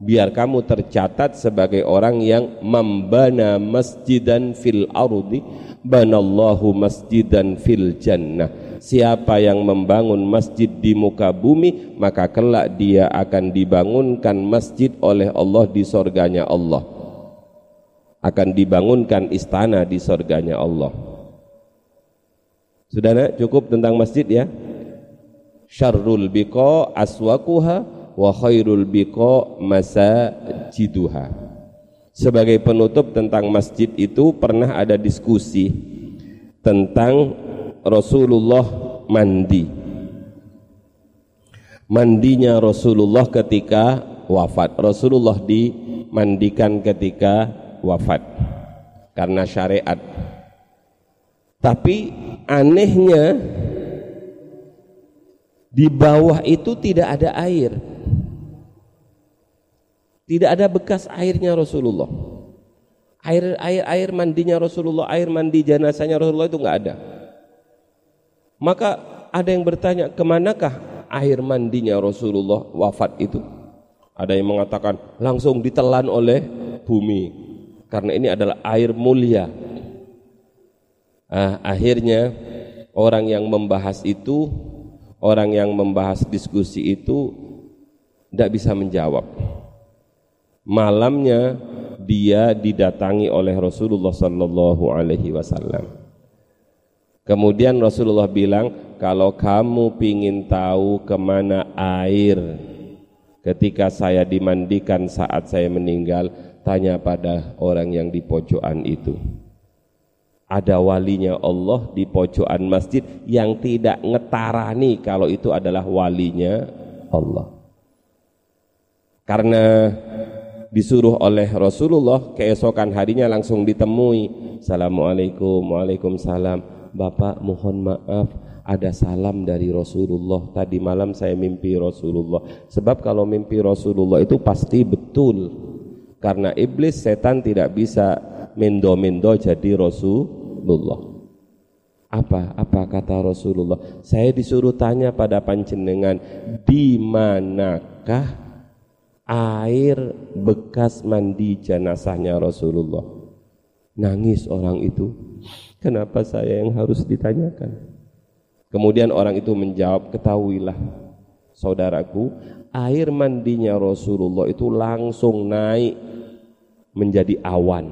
biar kamu tercatat sebagai orang yang membana masjidan fil ardi banallahu masjidan fil jannah. Siapa yang membangun masjid di muka bumi maka kelak dia akan dibangunkan masjid oleh Allah di sorganya Allah. Akan dibangunkan istana di sorganya Allah. Sudah nak? Cukup tentang masjid ya? Syarrul biqa aswakuha wa khairul biqa masajiduha. Sebagai penutup tentang masjid itu pernah ada diskusi tentang Rasulullah mandi. Mandinya Rasulullah ketika wafat. Rasulullah dimandikan ketika wafat. Karena syariat. Tapi anehnya di bawah itu tidak ada air tidak ada bekas airnya Rasulullah. Air air air mandinya Rasulullah, air mandi jenazahnya Rasulullah itu enggak ada. Maka ada yang bertanya, ke manakah air mandinya Rasulullah wafat itu? Ada yang mengatakan langsung ditelan oleh bumi karena ini adalah air mulia. Ah, akhirnya orang yang membahas itu, orang yang membahas diskusi itu tidak bisa menjawab malamnya dia didatangi oleh Rasulullah sallallahu alaihi wasallam. Kemudian Rasulullah bilang, kalau kamu pingin tahu ke mana air ketika saya dimandikan saat saya meninggal, tanya pada orang yang di pojokan itu. Ada walinya Allah di pojokan masjid yang tidak ngetarani kalau itu adalah walinya Allah. Karena disuruh oleh Rasulullah keesokan harinya langsung ditemui. Assalamualaikum Waalaikumsalam. Bapak mohon maaf ada salam dari Rasulullah. Tadi malam saya mimpi Rasulullah. Sebab kalau mimpi Rasulullah itu pasti betul. Karena iblis setan tidak bisa mendo-mendo jadi Rasulullah. Apa? Apa kata Rasulullah? Saya disuruh tanya pada panjenengan di manakah air bekas mandi jenazahnya Rasulullah. Nangis orang itu. Kenapa saya yang harus ditanyakan? Kemudian orang itu menjawab, ketahuilah saudaraku, air mandinya Rasulullah itu langsung naik menjadi awan.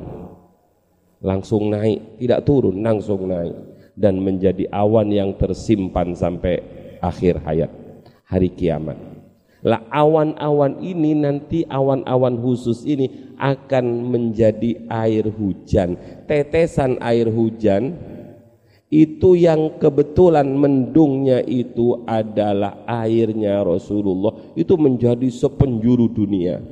Langsung naik, tidak turun, langsung naik dan menjadi awan yang tersimpan sampai akhir hayat hari kiamat. Lah awan-awan ini nanti awan-awan khusus ini akan menjadi air hujan. Tetesan air hujan itu yang kebetulan mendungnya itu adalah airnya Rasulullah itu menjadi sepenjuru dunia.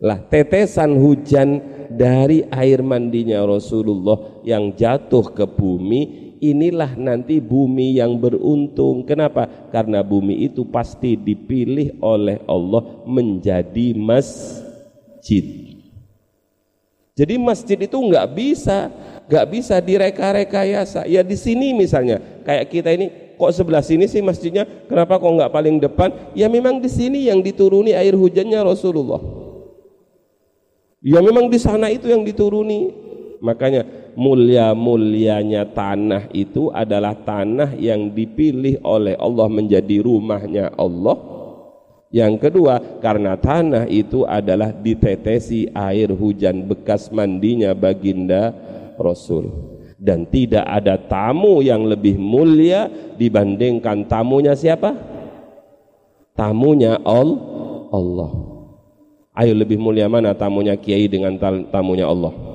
Lah tetesan hujan dari air mandinya Rasulullah yang jatuh ke bumi inilah nanti bumi yang beruntung. Kenapa? Karena bumi itu pasti dipilih oleh Allah menjadi masjid. Jadi masjid itu nggak bisa, nggak bisa direka-rekayasa. Ya di sini misalnya, kayak kita ini kok sebelah sini sih masjidnya, kenapa kok nggak paling depan? Ya memang di sini yang dituruni air hujannya Rasulullah. Ya memang di sana itu yang dituruni Makanya mulia-mulianya tanah itu adalah tanah yang dipilih oleh Allah menjadi rumahnya Allah. Yang kedua, karena tanah itu adalah ditetesi air hujan bekas mandinya baginda Rasul. Dan tidak ada tamu yang lebih mulia dibandingkan tamunya siapa? Tamunya Allah. Ayo lebih mulia mana tamunya kiai dengan tamunya Allah?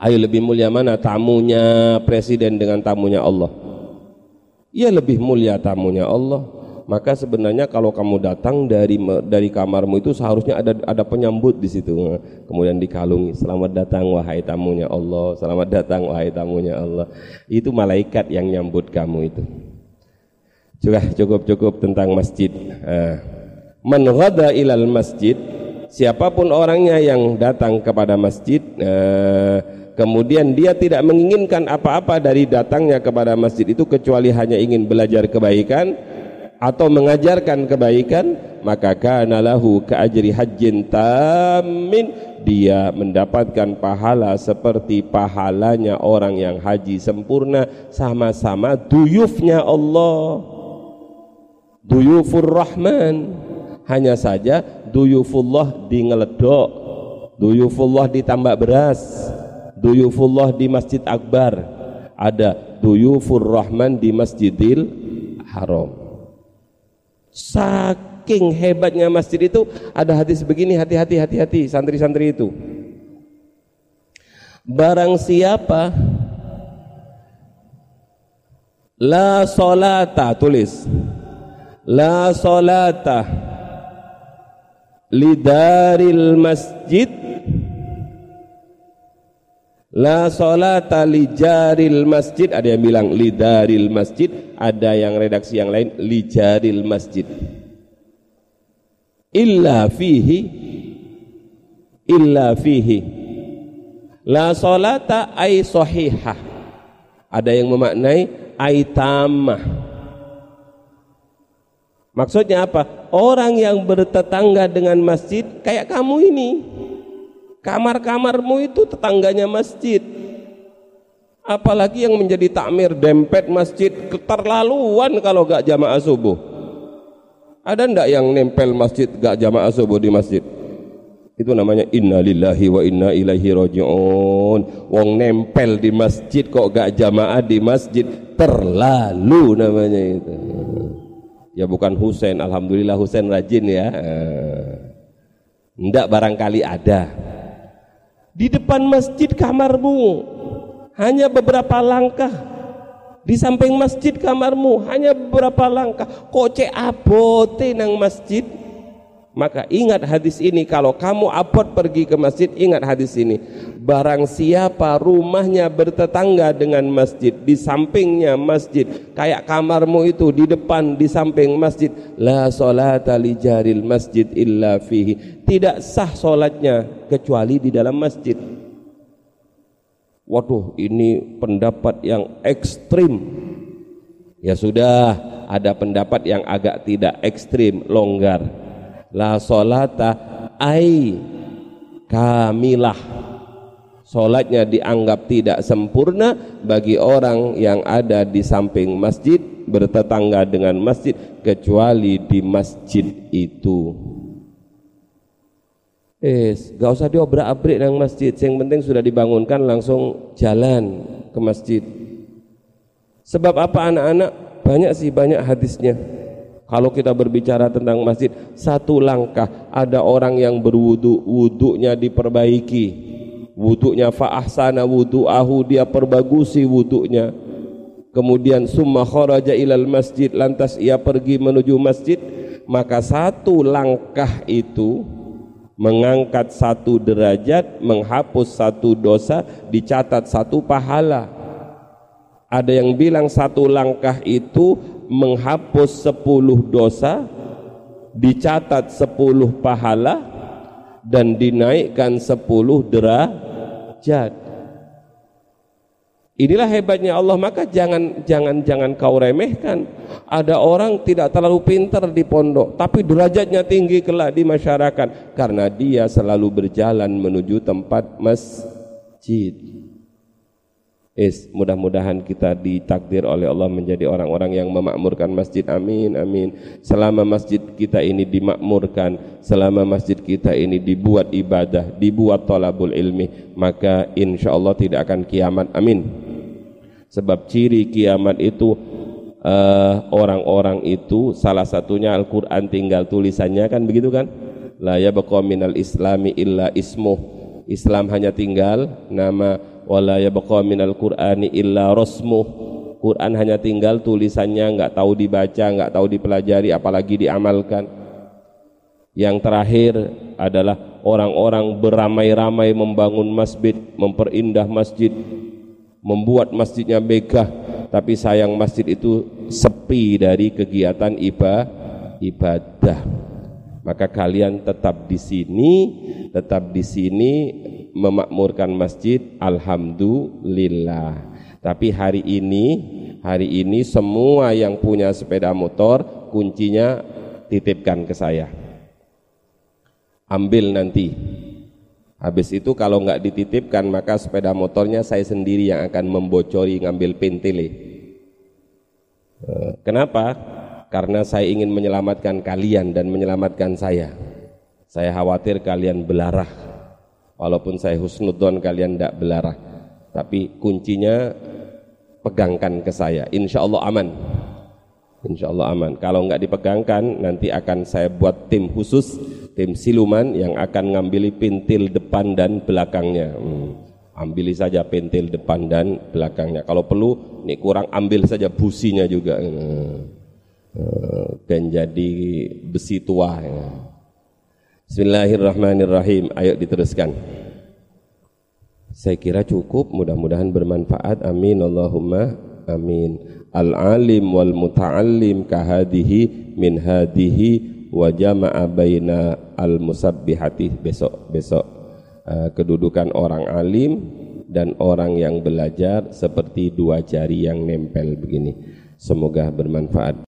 Ayo lebih mulia mana tamunya presiden dengan tamunya Allah? Ya lebih mulia tamunya Allah. Maka sebenarnya kalau kamu datang dari dari kamarmu itu seharusnya ada ada penyambut di situ. Kemudian dikalungi, selamat datang wahai tamunya Allah, selamat datang wahai tamunya Allah. Itu malaikat yang nyambut kamu itu. Sudah cukup-cukup tentang masjid. Nah, man ilal masjid, siapa pun orangnya yang datang kepada masjid, eh, kemudian dia tidak menginginkan apa-apa dari datangnya kepada masjid itu kecuali hanya ingin belajar kebaikan atau mengajarkan kebaikan maka kana lahu ajri hajjin tamin dia mendapatkan pahala seperti pahalanya orang yang haji sempurna sama-sama duyufnya Allah. Duyufur rahman. Hanya saja duyufullah di ngeledok duyufullah ditambah beras duyufullah di Masjid Akbar. Ada duyufur rahman di Masjidil Haram. Saking hebatnya masjid itu ada hadis begini hati-hati hati-hati santri-santri itu. Barang siapa la solata tulis. La solata. Lidaril masjid La solata li jaril masjid. Ada yang bilang li daril masjid. Ada yang redaksi yang lain li jaril masjid. Illa fihi illa fihi. La solata ay sahihah. Ada yang memaknai ay tamah. Maksudnya apa? Orang yang bertetangga dengan masjid kayak kamu ini Kamar-kamarmu itu tetangganya masjid. Apalagi yang menjadi takmir dempet masjid keterlaluan kalau gak jamaah subuh. Ada ndak yang nempel masjid gak jamaah subuh di masjid? Itu namanya innalillahi wa inna ilaihi rajiun. Wong nempel di masjid kok gak jamaah di masjid terlalu namanya itu. Ya bukan Husain, alhamdulillah Husain rajin ya. Ndak barangkali ada di depan masjid kamarmu. Hanya beberapa langkah. Di samping masjid kamarmu hanya beberapa langkah. Kok cek abote nang masjid maka ingat hadis ini kalau kamu abot pergi ke masjid ingat hadis ini. Barang siapa rumahnya bertetangga dengan masjid di sampingnya masjid kayak kamarmu itu di depan di samping masjid la salata li jaril masjid illa fihi. Tidak sah solatnya kecuali di dalam masjid. Waduh ini pendapat yang ekstrim. Ya sudah ada pendapat yang agak tidak ekstrim longgar la solata ai kamilah Solatnya dianggap tidak sempurna bagi orang yang ada di samping masjid bertetangga dengan masjid kecuali di masjid itu. Eh, gak usah diobrak-abrik dengan masjid. Yang penting sudah dibangunkan langsung jalan ke masjid. Sebab apa anak-anak? Banyak sih banyak hadisnya. Kalau kita berbicara tentang masjid, satu langkah ada orang yang berwudu, wudunya diperbaiki. Wudunya fa'ahsana wudu'ahu, dia perbagusi wudunya. Kemudian summa kharaja ilal masjid, lantas ia pergi menuju masjid, maka satu langkah itu mengangkat satu derajat, menghapus satu dosa, dicatat satu pahala. Ada yang bilang satu langkah itu menghapus sepuluh dosa dicatat sepuluh pahala dan dinaikkan sepuluh derajat. Inilah hebatnya Allah maka jangan jangan jangan kau remehkan. Ada orang tidak terlalu pintar di pondok tapi derajatnya tinggi kelak di masyarakat karena dia selalu berjalan menuju tempat masjid Is, mudah-mudahan kita ditakdir oleh Allah menjadi orang-orang yang memakmurkan masjid. Amin, amin. Selama masjid kita ini dimakmurkan, selama masjid kita ini dibuat ibadah, dibuat tolabul ilmi, maka insya Allah tidak akan kiamat. Amin. Sebab ciri kiamat itu eh, orang-orang uh, itu salah satunya Al-Quran tinggal tulisannya kan begitu kan? La minal islami illa ismuh. Islam hanya tinggal nama wala yabqa minal qur'ani illa rasmuh. Quran hanya tinggal tulisannya nggak tahu dibaca nggak tahu dipelajari apalagi diamalkan. Yang terakhir adalah orang-orang beramai-ramai membangun masjid memperindah masjid membuat masjidnya megah tapi sayang masjid itu sepi dari kegiatan ibadah. Maka kalian tetap di sini tetap di sini memakmurkan masjid alhamdulillah. Tapi hari ini hari ini semua yang punya sepeda motor kuncinya titipkan ke saya. Ambil nanti. Habis itu kalau nggak dititipkan maka sepeda motornya saya sendiri yang akan membocori ngambil pentile eh, kenapa? karena saya ingin menyelamatkan kalian dan menyelamatkan saya. Saya khawatir kalian belarah walaupun saya husnudon kalian tidak belarah tapi kuncinya pegangkan ke saya insya Allah aman Insya Allah aman. Kalau nggak dipegangkan, nanti akan saya buat tim khusus, tim siluman yang akan ngambili pintil depan dan belakangnya. Hmm. Ambili saja pintil depan dan belakangnya. Kalau perlu, nih kurang ambil saja businya juga. Hmm. Dan jadi besi tua. Bismillahirrahmanirrahim. Ayo diteruskan. Saya kira cukup, mudah-mudahan bermanfaat. Amin. Allahumma amin al-alim wal muta'allim kahadihi min hadihi wa jama'a baina al-musabbihati besok besok uh, kedudukan orang alim dan orang yang belajar seperti dua jari yang nempel begini semoga bermanfaat